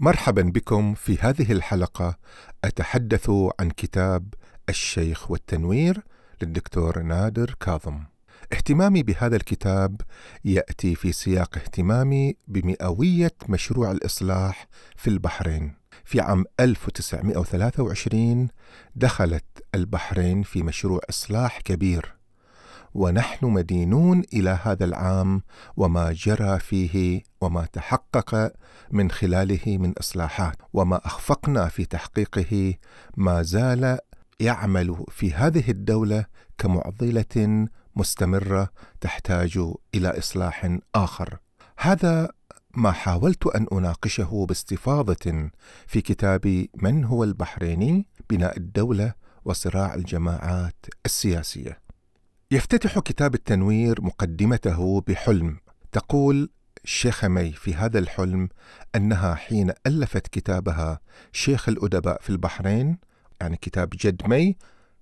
مرحبا بكم في هذه الحلقة أتحدث عن كتاب الشيخ والتنوير للدكتور نادر كاظم. اهتمامي بهذا الكتاب يأتي في سياق اهتمامي بمئوية مشروع الإصلاح في البحرين. في عام 1923 دخلت البحرين في مشروع إصلاح كبير ونحن مدينون إلى هذا العام وما جرى فيه وما تحقق من خلاله من إصلاحات وما أخفقنا في تحقيقه ما زال يعمل في هذه الدولة كمعضلة مستمرة تحتاج إلى إصلاح آخر. هذا ما حاولت أن أناقشه باستفاضة في كتاب من هو البحريني؟ بناء الدولة وصراع الجماعات السياسية. يفتتح كتاب التنوير مقدمته بحلم. تقول الشيخ مي في هذا الحلم أنها حين ألفت كتابها شيخ الأدباء في البحرين يعني كتاب جد مي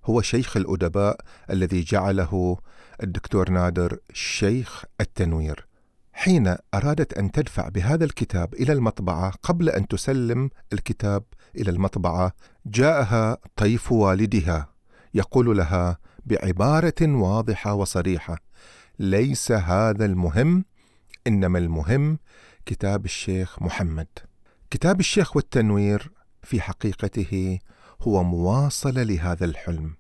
هو شيخ الأدباء الذي جعله الدكتور نادر شيخ التنوير. حين أرادت أن تدفع بهذا الكتاب إلى المطبعة قبل أن تسلم الكتاب إلى المطبعة جاءها طيف والدها. يقول لها بعبارة واضحة وصريحة. ليس هذا المهم إنما المهم كتاب الشيخ محمد. كتاب الشيخ والتنوير في حقيقته هو مواصلة لهذا الحلم.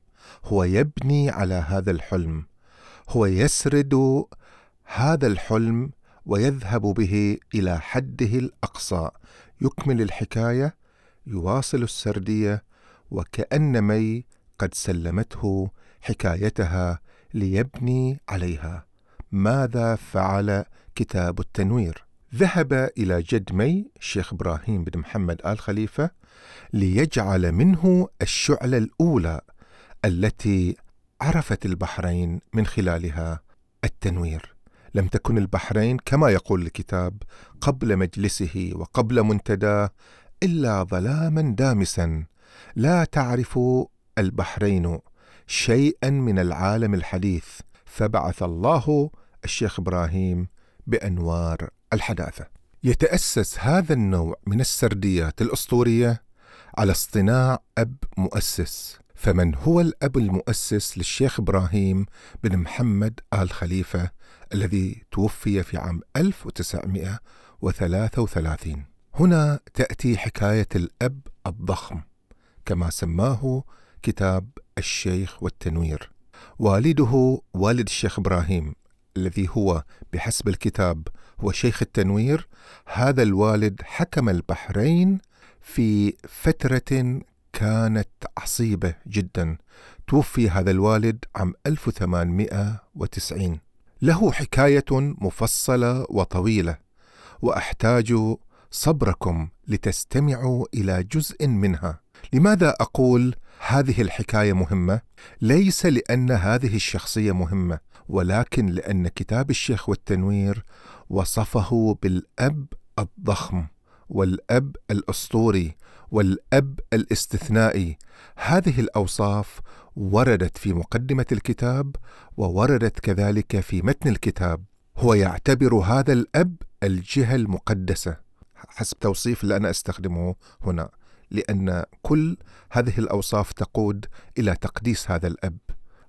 هو يبني على هذا الحلم. هو يسرد هذا الحلم ويذهب به إلى حده الأقصى. يكمل الحكاية يواصل السردية وكان مي قد سلمته حكايتها ليبني عليها. ماذا فعل كتاب التنوير؟ ذهب إلى جد مي الشيخ إبراهيم بن محمد آل خليفة ليجعل منه الشعلة الأولى التي عرفت البحرين من خلالها التنوير. لم تكن البحرين كما يقول الكتاب قبل مجلسه وقبل منتداه إلا ظلاما دامسا. لا تعرف البحرين شيئا من العالم الحديث فبعث الله الشيخ إبراهيم بأنوار الحداثة. يتأسس هذا النوع من السرديات الأسطورية على اصطناع أب مؤسس، فمن هو الأب المؤسس للشيخ إبراهيم بن محمد آل خليفة الذي توفي في عام 1933. هنا تأتي حكاية الأب الضخم كما سماه كتاب الشيخ والتنوير. والده والد الشيخ إبراهيم الذي هو بحسب الكتاب هو شيخ التنوير هذا الوالد حكم البحرين في فترة كانت عصيبة جدا. توفي هذا الوالد عام 1890 له حكاية مفصلة وطويلة وأحتاج صبركم لتستمعوا إلى جزء منها. لماذا أقول هذه الحكاية مهمة؟ ليس لأن هذه الشخصية مهمة ولكن لأن كتاب الشيخ والتنوير وصفه بالأب الضخم والأب الأسطوري والأب الاستثنائي. هذه الأوصاف وردت في مقدمة الكتاب ووردت كذلك في متن الكتاب. هو يعتبر هذا الأب الجهة المقدسة. حسب توصيف اللي أنا أستخدمه هنا. لأن كل هذه الأوصاف تقود إلى تقديس هذا الأب.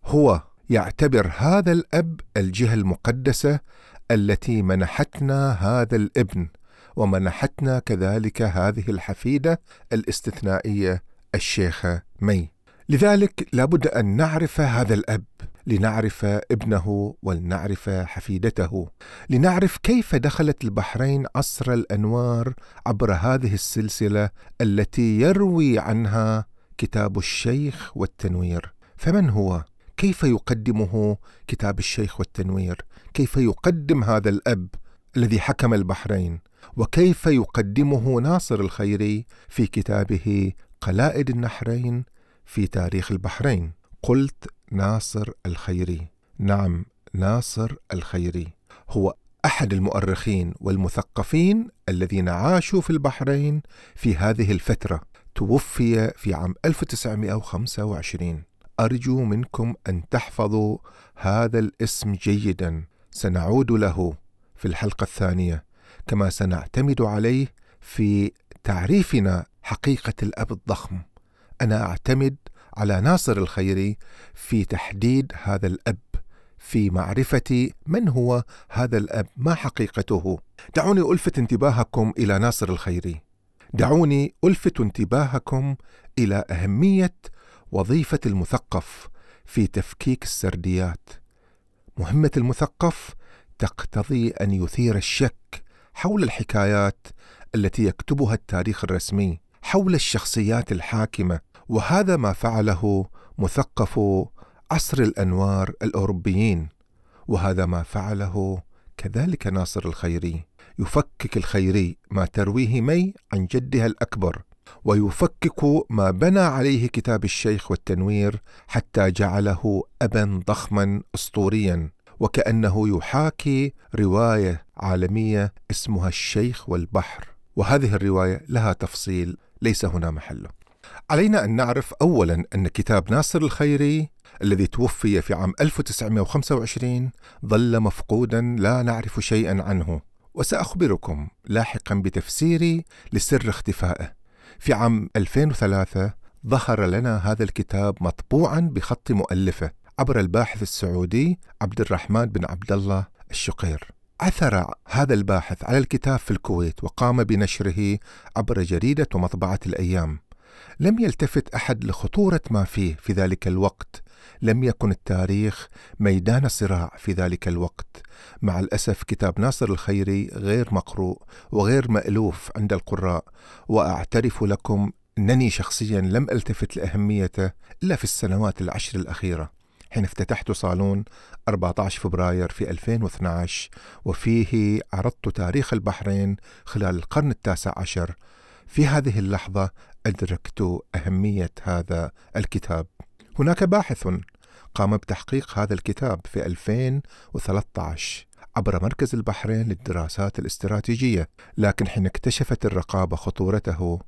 هو يعتبر هذا الأب الجهة المقدسة التي منحتنا هذا الابن ومنحتنا كذلك هذه الحفيدة الاستثنائية الشيخة مي. لذلك لابد أن نعرف هذا الأب. لنعرف ابنه ولنعرف حفيدته. لنعرف كيف دخلت البحرين عصر الأنوار عبر هذه السلسلة التي يروي عنها كتاب الشيخ والتنوير. فمن هو؟ كيف يقدمه كتاب الشيخ والتنوير؟ كيف يقدم هذا الأب الذي حكم البحرين؟ وكيف يقدمه ناصر الخيري في كتابه قلائد النحرين في تاريخ البحرين؟ قلت ناصر الخيري. نعم ناصر الخيري. هو أحد المؤرخين والمثقفين الذين عاشوا في البحرين في هذه الفترة. توفي في عام 1925 أرجو منكم أن تحفظوا هذا الاسم جيدا. سنعود له في الحلقة الثانية كما سنعتمد عليه في تعريفنا حقيقة الأب الضخم. أنا أعتمد على ناصر الخيري في تحديد هذا الأب في معرفة من هو هذا الأب ما حقيقته. دعوني ألفت انتباهكم إلى ناصر الخيري. دعوني ألفت انتباهكم إلى أهمية وظيفة المثقف في تفكيك السرديات. مهمة المثقف تقتضي أن يثير الشك حول الحكايات التي يكتبها التاريخ الرسمي حول الشخصيات الحاكمة وهذا ما فعله مثقف عصر الأنوار الأوروبيين وهذا ما فعله كذلك ناصر الخيري. يفكك الخيري ما ترويه مي عن جدها الأكبر ويفكك ما بنى عليه كتاب الشيخ والتنوير حتى جعله أبا ضخما أسطوريا وكأنه يحاكي رواية عالمية اسمها الشيخ والبحر. وهذه الرواية لها تفصيل ليس هنا محله. علينا أن نعرف أولا أن كتاب ناصر الخيري الذي توفي في عام 1925 ظل مفقودا لا نعرف شيئا عنه. وسأخبركم لاحقا بتفسيري لسر اختفائه. في عام 2003 ظهر لنا هذا الكتاب مطبوعا بخط مؤلفه عبر الباحث السعودي عبد الرحمن بن عبد الله الشقير. عثر هذا الباحث على الكتاب في الكويت وقام بنشره عبر جريدة ومطبعة الأيام. لم يلتفت أحد لخطورة ما فيه في ذلك الوقت. لم يكن التاريخ ميدان صراع في ذلك الوقت. مع الأسف كتاب ناصر الخيري غير مقروء وغير مألوف عند القراء وأعترف لكم أنني شخصيا لم ألتفت لأهميته إلا في السنوات العشر الأخيرة حين افتتحت صالون 14 فبراير في 2012 وفيه عرضت تاريخ البحرين خلال القرن التاسع عشر في هذه اللحظة أدركت أهمية هذا الكتاب. هناك باحث قام بتحقيق هذا الكتاب في 2013 عبر مركز البحرين للدراسات الاستراتيجية لكن حين اكتشفت الرقابة خطورته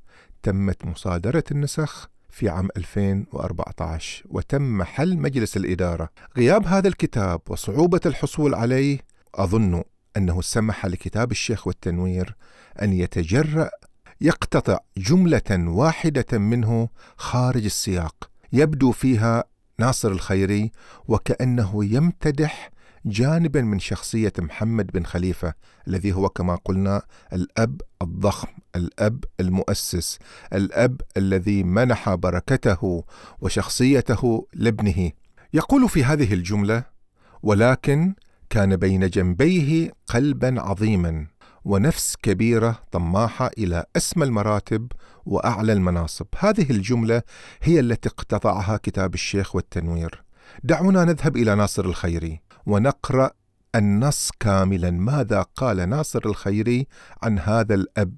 تمت مصادرة النسخ في عام 2014 وتم حل مجلس الإدارة. غياب هذا الكتاب وصعوبة الحصول عليه أظن أنه سمح لكتاب الشيخ والتنوير أن يتجرأ يقتطع جملة واحدة منه خارج السياق يبدو فيها ناصر الخيري وكأنه يمتدح جانبا من شخصية محمد بن خليفة الذي هو كما قلنا الأب الضخم الأب المؤسس الأب الذي منح بركته وشخصيته لابنه. يقول في هذه الجملة ولكن كان بين جنبيه قلبا عظيما ونفس كبيرة طماحة إلى أسمى المراتب وأعلى المناصب. هذه الجملة هي التي اقتطعها كتاب الشيخ والتنوير. دعونا نذهب إلى ناصر الخيري ونقرأ النص كاملا. ماذا قال ناصر الخيري عن هذا الأب؟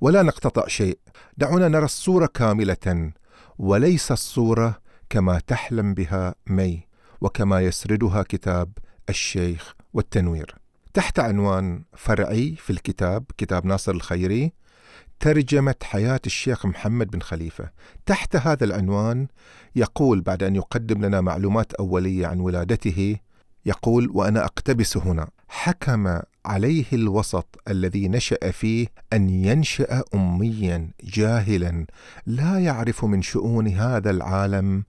ولا نقتطع شيء. دعونا نرى الصورة كاملة. وليس الصورة كما تحلم بها مي وكما يسردها كتاب الشيخ والتنوير. تحت عنوان فرعي في الكتاب كتاب ناصر الخيري ترجمة حياة الشيخ محمد بن خليفة. تحت هذا العنوان يقول بعد أن يقدم لنا معلومات أولية عن ولادته يقول وأنا أقتبس هنا. حكم عليه الوسط الذي نشأ فيه أن ينشأ أميا جاهلا لا يعرف من شؤون هذا العالم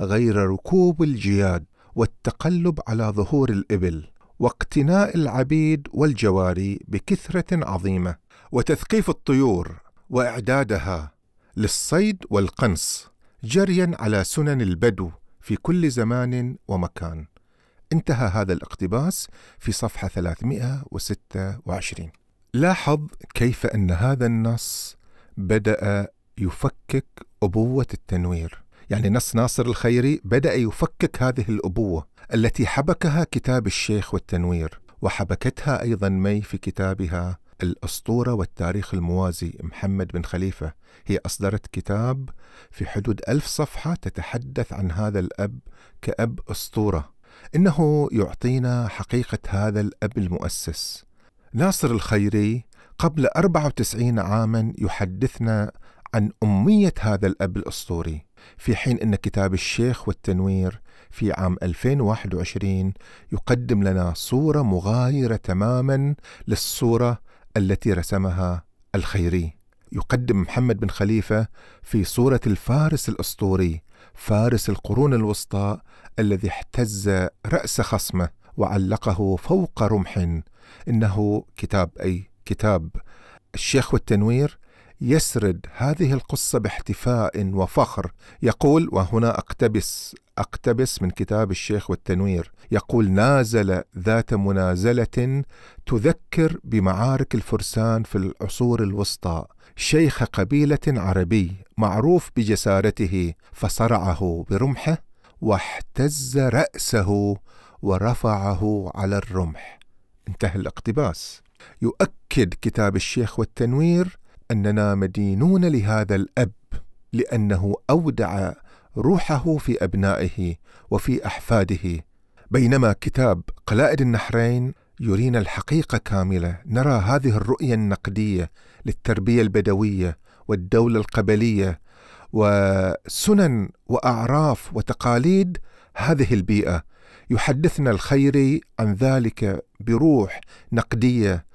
غير ركوب الجياد والتقلب على ظهور الإبل. واقتناء العبيد والجواري بكثرة عظيمة وتثقيف الطيور وإعدادها للصيد والقنص جريا على سنن البدو في كل زمان ومكان. انتهى هذا الاقتباس في صفحة 326 لاحظ كيف أن هذا النص بدأ يفكك أبوة التنوير. يعني نص ناصر الخيري بدأ يفكك هذه الأبوة التي حبكها كتاب الشيخ والتنوير وحبكتها أيضا مي في كتابها الأسطورة والتاريخ الموازي محمد بن خليفة. هي أصدرت كتاب في حدود ألف صفحة تتحدث عن هذا الأب كأب أسطورة. إنه يعطينا حقيقة هذا الأب المؤسس. ناصر الخيري قبل 94 عاما يحدثنا عن أمية هذا الأب الأسطوري. في حين أن كتاب الشيخ والتنوير في عام 2021 يقدم لنا صورة مغايرة تماما للصورة التي رسمها الخيري. يقدم محمد بن خليفة في صورة الفارس الأسطوري فارس القرون الوسطى الذي احتز رأس خصمه وعلقه فوق رمح. إنه كتاب أي كتاب الشيخ والتنوير يسرد هذه القصة باحتفاء وفخر. يقول وهنا أقتبس أقتبس من كتاب الشيخ والتنوير. يقول نازل ذات منازلة تذكر بمعارك الفرسان في العصور الوسطى. شيخ قبيلة عربي معروف بجسارته فصرعه برمحه واحتز رأسه ورفعه على الرمح. انتهى الاقتباس. يؤكد كتاب الشيخ والتنوير أننا مدينون لهذا الأب لأنه أودع روحه في أبنائه وفي أحفاده. بينما كتاب قلائد النحرين يرينا الحقيقة كاملة نرى هذه الرؤية النقدية للتربية البدوية والدولة القبلية وسنن وأعراف وتقاليد هذه البيئة. يحدثنا الخيري عن ذلك بروح نقدية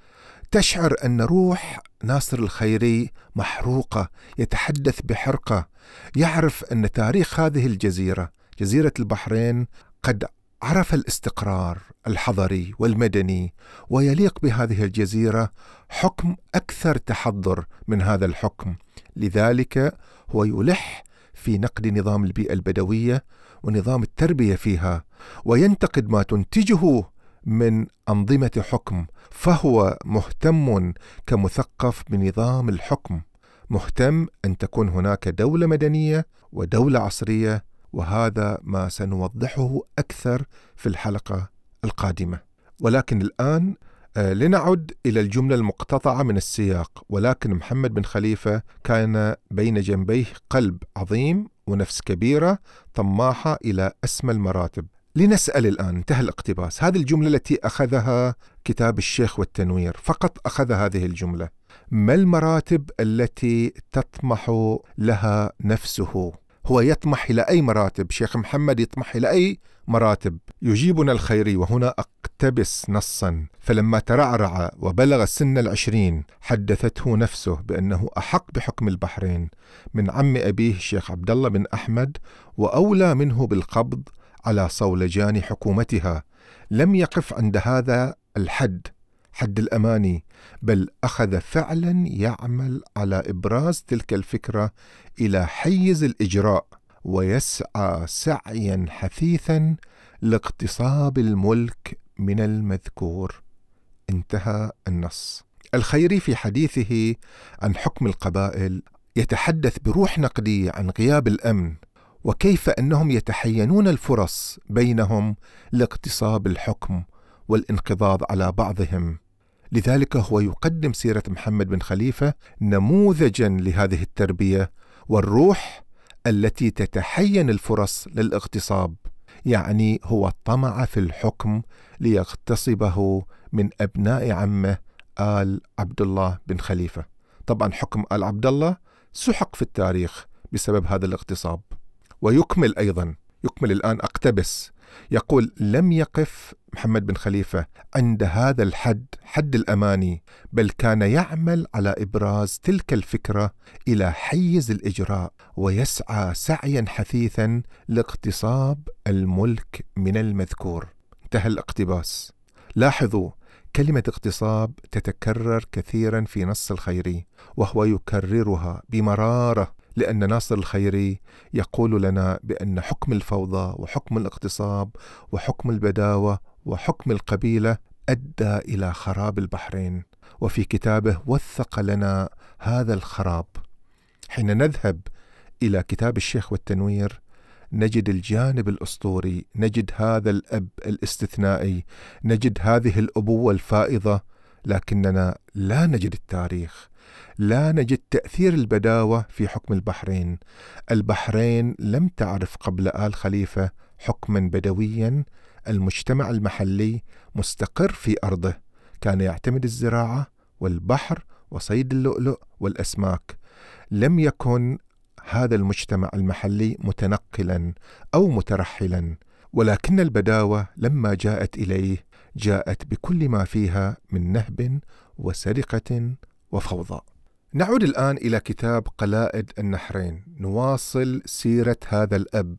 تشعر أن روح ناصر الخيري محروقة يتحدث بحرقة. يعرف أن تاريخ هذه الجزيرة جزيرة البحرين قد عرف الاستقرار الحضري والمدني ويليق بهذه الجزيرة حكم أكثر تحضر من هذا الحكم. لذلك هو يلح في نقد نظام البيئة البدوية ونظام التربية فيها وينتقد ما تنتجه من أنظمة حكم فهو مهتم كمثقف بنظام الحكم مهتم أن تكون هناك دولة مدنية ودولة عصرية وهذا ما سنوضحه أكثر في الحلقة القادمة. ولكن الآن آه، لنعد إلى الجملة المقتطعة من السياق. ولكن محمد بن خليفة كان بين جنبيه قلب عظيم ونفس كبيرة طماحة إلى أسمى المراتب. لنسأل الآن انتهى الاقتباس. هذه الجملة التي أخذها كتاب الشيخ والتنوير. فقط أخذ هذه الجملة. ما المراتب التي تطمح لها نفسه؟ هو يطمح إلى أي مراتب؟ شيخ محمد يطمح إلى أي مراتب؟ يجيبنا الخيري وهنا أقتبس نصا. فلما ترعرع وبلغ سن العشرين حدثته نفسه بأنه أحق بحكم البحرين. من عم أبيه الشيخ عبد الله بن أحمد وأولى منه بالقبض على صولجان حكومتها. لم يقف عند هذا الحد حد الأماني بل أخذ فعلا يعمل على إبراز تلك الفكرة إلى حيز الإجراء ويسعى سعيا حثيثا لاغتصاب الملك من المذكور. انتهى النص. الخيري في حديثه عن حكم القبائل يتحدث بروح نقديه عن غياب الأمن. وكيف أنهم يتحينون الفرص بينهم لاغتصاب الحكم والانقضاض على بعضهم. لذلك هو يقدم سيرة محمد بن خليفة نموذجا لهذه التربية والروح التي تتحين الفرص للاغتصاب. يعني هو طمع في الحكم ليغتصبه من أبناء عمه آل عبد الله بن خليفة. طبعا حكم آل عبد الله سحق في التاريخ بسبب هذا الاغتصاب. ويكمل أيضا يكمل الآن أقتبس. يقول لم يقف محمد بن خليفة عند هذا الحد حد الأماني بل كان يعمل على إبراز تلك الفكرة إلى حيز الإجراء ويسعى سعيا حثيثا لاغتصاب الملك من المذكور. انتهى الاقتباس. لاحظوا كلمة اغتصاب تتكرر كثيرا في نص الخيري وهو يكررها بمرارة. لأن ناصر الخيري يقول لنا بأن حكم الفوضى وحكم الاغتصاب وحكم البداوة وحكم القبيلة أدى إلى خراب البحرين. وفي كتابه وثق لنا هذا الخراب. حين نذهب إلى كتاب الشيخ والتنوير نجد الجانب الأسطوري، نجد هذا الأب الاستثنائي، نجد هذه الأبوة الفائضة، لكننا لا نجد التاريخ، لا نجد تأثير البداوة في حكم البحرين. البحرين لم تعرف قبل آل خليفة حكما بدويا، المجتمع المحلي مستقر في أرضه، كان يعتمد الزراعة والبحر وصيد اللؤلؤ والأسماك. لم يكن هذا المجتمع المحلي متنقلا أو مترحلا ولكن البداوة لما جاءت إليه جاءت بكل ما فيها من نهب وسرقة وفوضى. نعود الآن إلى كتاب قلائد النحرين. نواصل سيرة هذا الأب.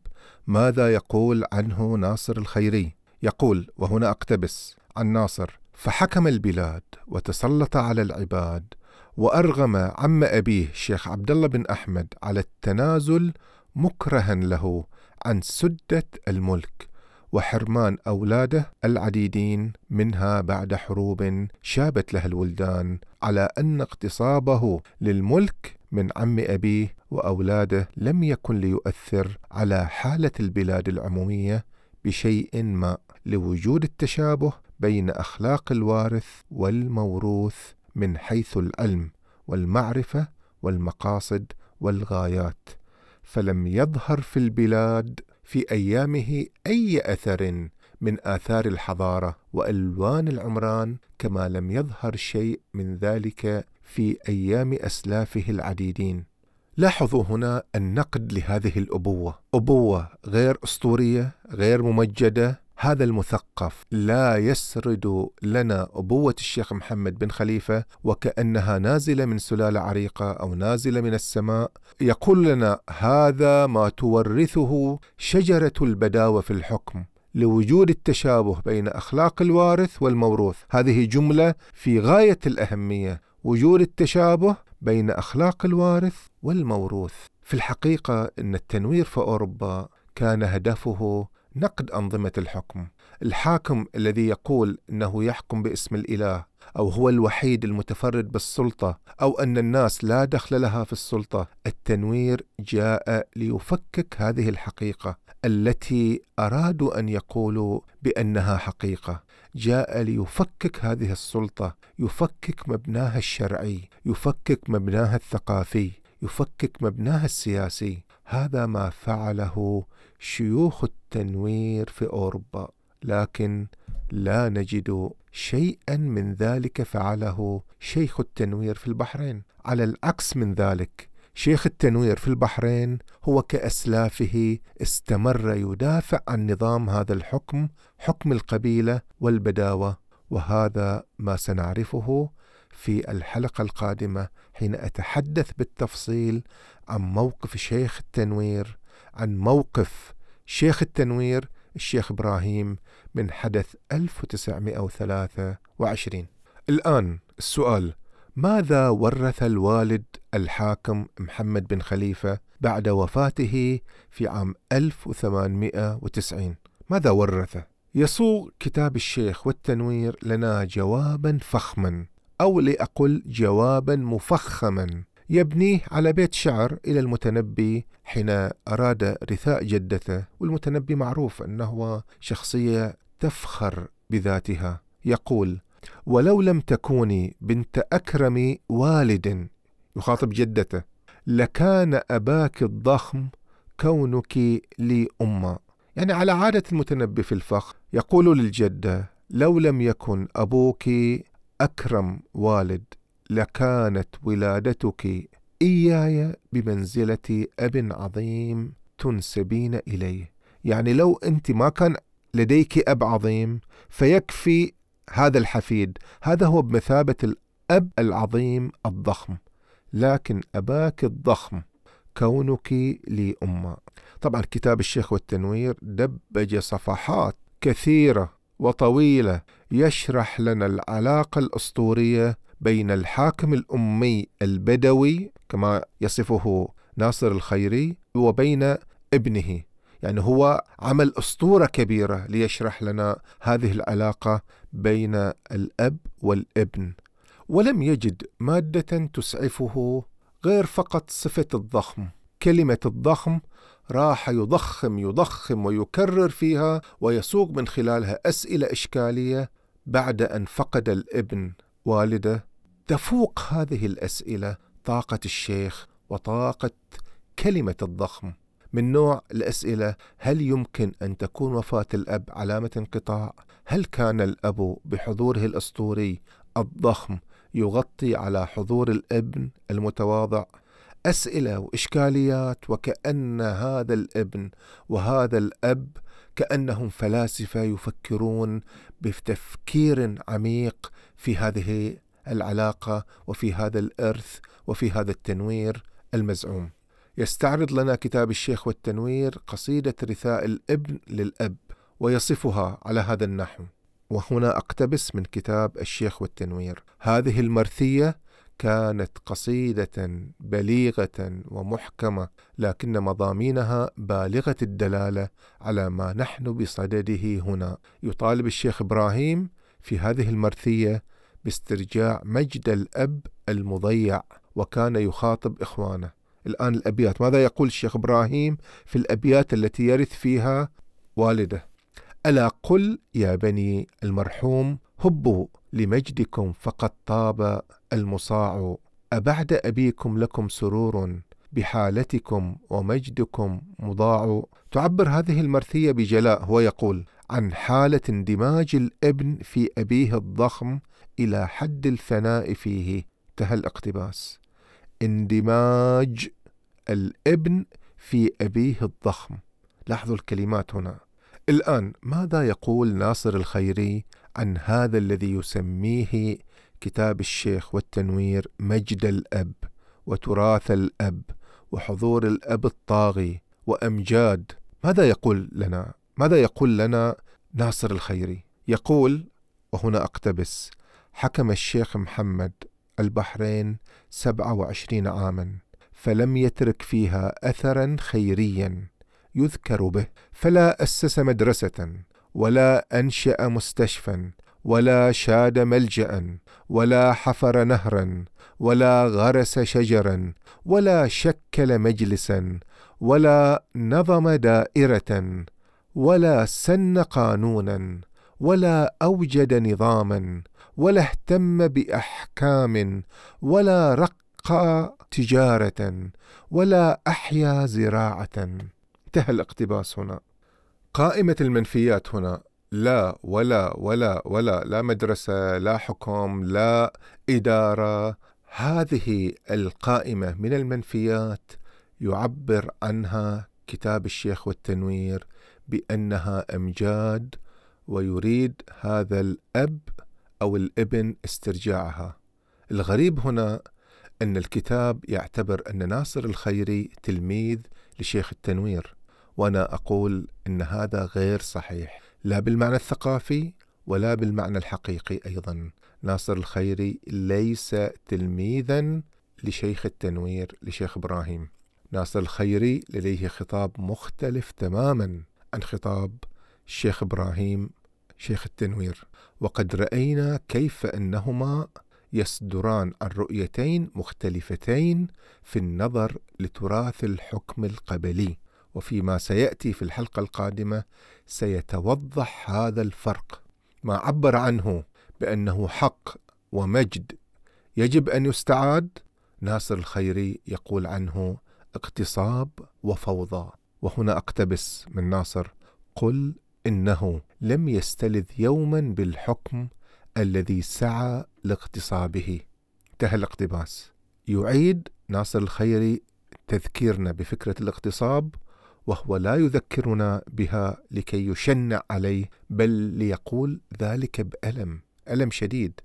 ماذا يقول عنه ناصر الخيري؟ يقول وهنا أقتبس عن ناصر فحكم البلاد وتسلط على العباد وأرغم عم أبيه الشيخ عبد الله بن أحمد على التنازل مكرها له عن سدة الملك وحرمان أولاده العديدين منها بعد حروب شابت لها الولدان على أن اغتصابه للملك من عم أبيه وأولاده لم يكن ليؤثر على حالة البلاد العمومية بشيء ما لوجود التشابه بين أخلاق الوارث والموروث من حيث العلم والمعرفة والمقاصد والغايات. فلم يظهر في البلاد في أيامه أي أثر من آثار الحضارة وألوان العمران كما لم يظهر شيء من ذلك في أيام أسلافه العديدين. لاحظوا هنا النقد لهذه الأبوة. أبوة غير أسطورية غير ممجدة هذا المثقف لا يسرد لنا أبوة الشيخ محمد بن خليفة وكأنها نازلة من سلالة عريقة أو نازلة من السماء. يقول لنا هذا ما تورثه شجرة البداوة في الحكم لوجود التشابه بين أخلاق الوارث والموروث. هذه جملة في غاية الأهمية وجود التشابه بين أخلاق الوارث والموروث. في الحقيقة أن التنوير في أوروبا كان هدفه نقد أنظمة الحكم. الحاكم الذي يقول أنه يحكم باسم الإله أو هو الوحيد المتفرد بالسلطة أو أن الناس لا دخل لها في السلطة التنوير جاء ليفكك هذه الحقيقة التي أرادوا أن يقولوا بأنها حقيقة. جاء ليفكك هذه السلطة يفكك مبناها الشرعي يفكك مبناها الثقافي يفكك مبناها السياسي. هذا ما فعله شيوخ التنوير في أوروبا لكن لا نجد شيئا من ذلك فعله شيخ التنوير في البحرين. على العكس من ذلك شيخ التنوير في البحرين هو كأسلافه استمر يدافع عن نظام هذا الحكم حكم القبيلة والبداوة وهذا ما سنعرفه في الحلقة القادمة حين أتحدث بالتفصيل عن موقف شيخ التنوير عن موقف شيخ التنوير الشيخ إبراهيم من حدث 1923 الآن السؤال ماذا ورث الوالد الحاكم محمد بن خليفة بعد وفاته في عام 1890 ماذا ورث؟ يصوغ كتاب الشيخ والتنوير لنا جوابا فخما أو لأقل جوابا مفخما. يبنيه على بيت شعر إلى المتنبي حين أراد رثاء جدته والمتنبي معروف أنه شخصية تفخر بذاتها. يقول ولو لم تكوني بنت أكرم والد يخاطب جدته لكان أباك الضخم كونك لي أمة. يعني على عادة المتنبي في الفخر يقول للجدة لو لم يكن أبوك أكرم والد لكانت ولادتك إياي بمنزلة أب عظيم تنسبين إليه. يعني لو أنت ما كان لديك أب عظيم فيكفي هذا الحفيد. هذا هو بمثابة الأب العظيم الضخم. لكن أباك الضخم كونك لي أمة طبعا كتاب الشيخ والتنوير دبج صفحات كثيرة وطويلة يشرح لنا العلاقة الأسطورية بين الحاكم الأمي البدوي كما يصفه ناصر الخيري وبين ابنه. يعني هو عمل أسطورة كبيرة ليشرح لنا هذه العلاقة بين الأب والابن. ولم يجد مادة تسعفه غير فقط صفة الضخم. كلمة الضخم راح يضخم يضخم ويكرر فيها ويسوق من خلالها أسئلة إشكالية بعد أن فقد الابن. والدة تفوق هذه الأسئلة طاقة الشيخ وطاقة كلمة الضخم. من نوع الأسئلة هل يمكن أن تكون وفاة الأب علامة انقطاع؟ هل كان الأب بحضوره الأسطوري الضخم يغطي على حضور الابن المتواضع؟ أسئلة وإشكاليات وكأن هذا الابن وهذا الأب كأنهم فلاسفة يفكرون بتفكير عميق في هذه العلاقة وفي هذا الإرث وفي هذا التنوير المزعوم. يستعرض لنا كتاب الشيخ والتنوير قصيدة رثاء الإبن للأب ويصفها على هذا النحو. وهنا أقتبس من كتاب الشيخ والتنوير. هذه المرثية كانت قصيدة بليغة ومحكمة لكن مضامينها بالغة الدلالة على ما نحن بصدده هنا. يطالب الشيخ إبراهيم في هذه المرثية باسترجاع مجد الأب المضيع وكان يخاطب إخوانه. الآن الأبيات. ماذا يقول الشيخ إبراهيم في الأبيات التي يرث فيها والده؟ ألا قل يا بني المرحوم هبوا لمجدكم فقد طاب المصاع أبعد أبيكم لكم سرور بحالتكم ومجدكم مضاع. تعبر هذه المرثية بجلاء هو يقول عن حالة اندماج الإبن في أبيه الضخم إلى حد الفناء فيه. انتهى الاقتباس. اندماج الإبن في أبيه الضخم. لاحظوا الكلمات هنا. الآن ماذا يقول ناصر الخيري عن هذا الذي يسميه كتاب الشيخ والتنوير مجد الأب وتراث الأب وحضور الأب الطاغي وأمجاد ماذا يقول لنا؟ ماذا يقول لنا ناصر الخيري؟ يقول وهنا أقتبس حكم الشيخ محمد البحرين سبعة وعشرين عاما فلم يترك فيها أثرا خيريا يذكر به فلا أسس مدرسة ولا أنشأ مستشفى ولا شاد ملجأ ولا حفر نهرا ولا غرس شجرا ولا شكل مجلسا ولا نظم دائرة ولا سن قانونا ولا أوجد نظاما ولا اهتم بأحكام ولا رقى تجارة ولا أحيا زراعة. انتهى الاقتباس هنا. قائمة المنفيات هنا. لا ولا ولا ولا لا مدرسة لا حكم لا إدارة. هذه القائمة من المنفيات يعبر عنها كتاب الشيخ والتنوير بأنها أمجاد ويريد هذا الأب أو الابن استرجاعها. الغريب هنا أن الكتاب يعتبر أن ناصر الخيري تلميذ لشيخ التنوير وأنا أقول أن هذا غير صحيح. لا بالمعنى الثقافي ولا بالمعنى الحقيقي أيضا. ناصر الخيري ليس تلميذا لشيخ التنوير لشيخ إبراهيم. ناصر الخيري لديه خطاب مختلف تماما عن خطاب الشيخ إبراهيم شيخ التنوير. وقد رأينا كيف أنهما يصدران عن رؤيتين مختلفتين في النظر لتراث الحكم القبلي. وفيما سيأتي في الحلقة القادمة سيتوضح هذا الفرق ما عبر عنه بأنه حق ومجد يجب أن يستعاد. ناصر الخيري يقول عنه اغتصاب وفوضى. وهنا أقتبس من ناصر قل إنه لم يستلذ يوما بالحكم الذي سعى لاغتصابه انتهى الاقتباس. يعيد ناصر الخيري تذكيرنا بفكرة الاغتصاب وهو لا يذكرنا بها لكي يشنع عليه بل ليقول ذلك بألم ألم شديد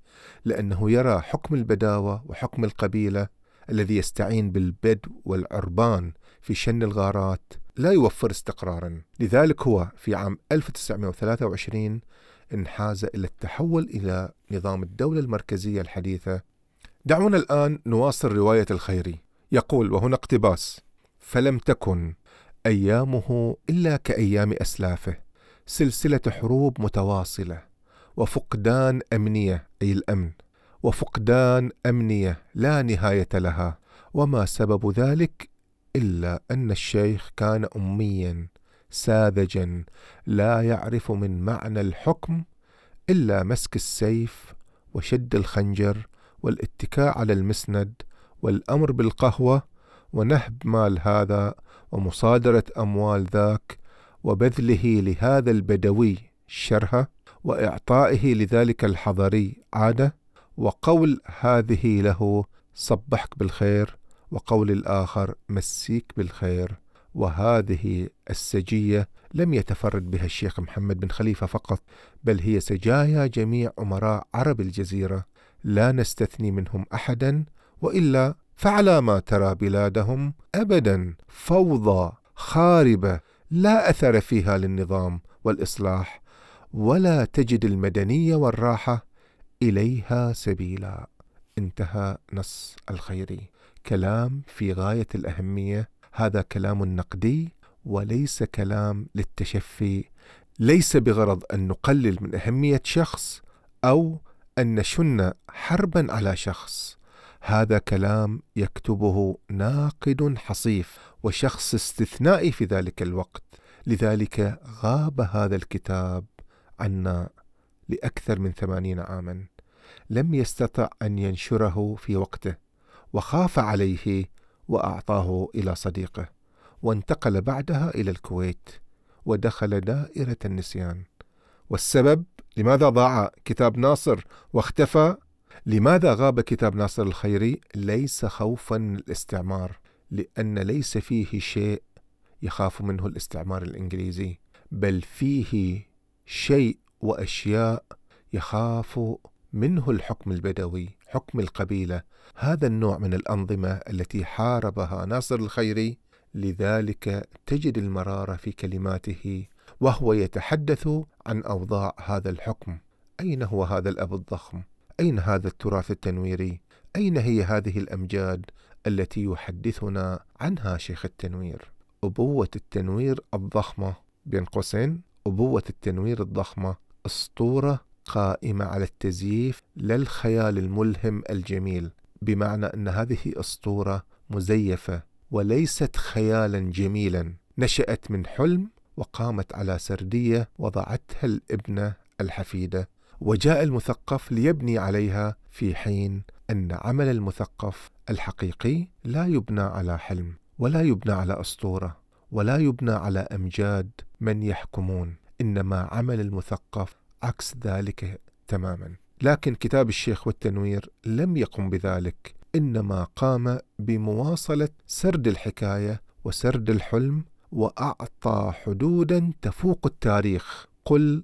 لأنه يرى حكم البداوة وحكم القبيلة الذي يستعين بالبدو والعربان في شن الغارات لا يوفر استقرارا. لذلك هو في عام 1923 انحاز إلى التحول إلى نظام الدولة المركزية الحديثة. دعونا الآن نواصل رواية الخيري. يقول وهنا اقتباس فلم تكن أيامه إلا كأيام أسلافه. سلسلة حروب متواصلة. وفقدان أمنية أي الأمن. وفقدان أمنية لا نهاية لها. وما سبب ذلك إلا أن الشيخ كان اميا ساذجا لا يعرف من معنى الحكم إلا مسك السيف وشد الخنجر والاتكاء على المسند والأمر بالقهوة ونهب مال هذا ومصادرة أموال ذاك وبذله لهذا البدوي شرها وإعطائه لذلك الحضري عادة وقول هذه له صبحك بالخير وقول الآخر مسيك بالخير وهذه السجية لم يتفرد بها الشيخ محمد بن خليفة فقط بل هي سجايا جميع أمراء عرب الجزيرة لا نستثني منهم أحدا وإلا فعلى ما ترى بلادهم ابدا فوضى خاربة لا أثر فيها للنظام والإصلاح ولا تجد المدنية والراحة إليها سبيلا. انتهى نص الخيري كلام في غاية الأهمية. هذا كلام نقدي وليس كلام للتشفي. ليس بغرض أن نقلل من أهمية شخص أو أن نشن حربا على شخص. هذا كلام يكتبه ناقد حصيف وشخص استثنائي في ذلك الوقت. لذلك غاب هذا الكتاب عنا لأكثر من ثمانين عاما. لم يستطع أن ينشره في وقته وخاف عليه وأعطاه إلى صديقه وانتقل بعدها إلى الكويت ودخل دائرة النسيان. والسبب لماذا ضاع كتاب ناصر واختفى؟ لماذا غاب كتاب ناصر الخيري ليس خوفا من الاستعمار؟ لأن ليس فيه شيء يخاف منه الاستعمار الإنجليزي بل فيه شيء وأشياء يخاف منه الحكم البدوي حكم القبيلة. هذا النوع من الأنظمة التي حاربها ناصر الخيري لذلك تجد المراره في كلماته وهو يتحدث عن أوضاع هذا الحكم. أين هو هذا الأب الضخم؟ أين هذا التراث التنويري؟ أين هي هذه الأمجاد التي يحدثنا عنها شيخ التنوير؟ أبوة التنوير الضخمة. بين قوسين أبوة التنوير الضخمة. أسطورة قائمة على التزييف للخيال الملهم الجميل بمعنى أن هذه أسطورة مزيفة وليست خيالا جميلا. نشأت من حلم وقامت على سردية وضعتها الابنة الحفيدة. وجاء المثقف ليبني عليها في حين أن عمل المثقف الحقيقي لا يبنى على حلم ولا يبنى على أسطورة ولا يبنى على أمجاد من يحكمون إنما عمل المثقف عكس ذلك تماما. لكن كتاب الشيخ والتنوير لم يقم بذلك إنما قام بمواصلة سرد الحكاية وسرد الحلم وأعطى حدودا تفوق التاريخ. قل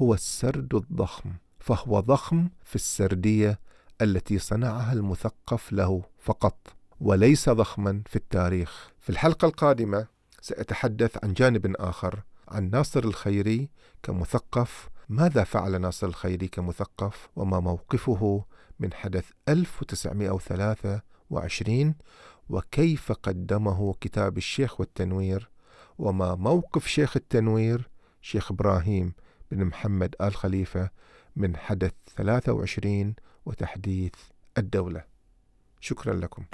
هو السرد الضخم فهو ضخم في السردية التي صنعها المثقف له فقط وليس ضخما في التاريخ. في الحلقة القادمة سأتحدث عن جانب آخر عن ناصر الخيري كمثقف. ماذا فعل ناصر الخيري كمثقف؟ وما موقفه من حدث 1923 وكيف قدمه كتاب الشيخ والتنوير؟ وما موقف شيخ التنوير؟ شيخ إبراهيم بن محمد آل خليفة من حدث 23 وتحديث الدولة. شكرا لكم.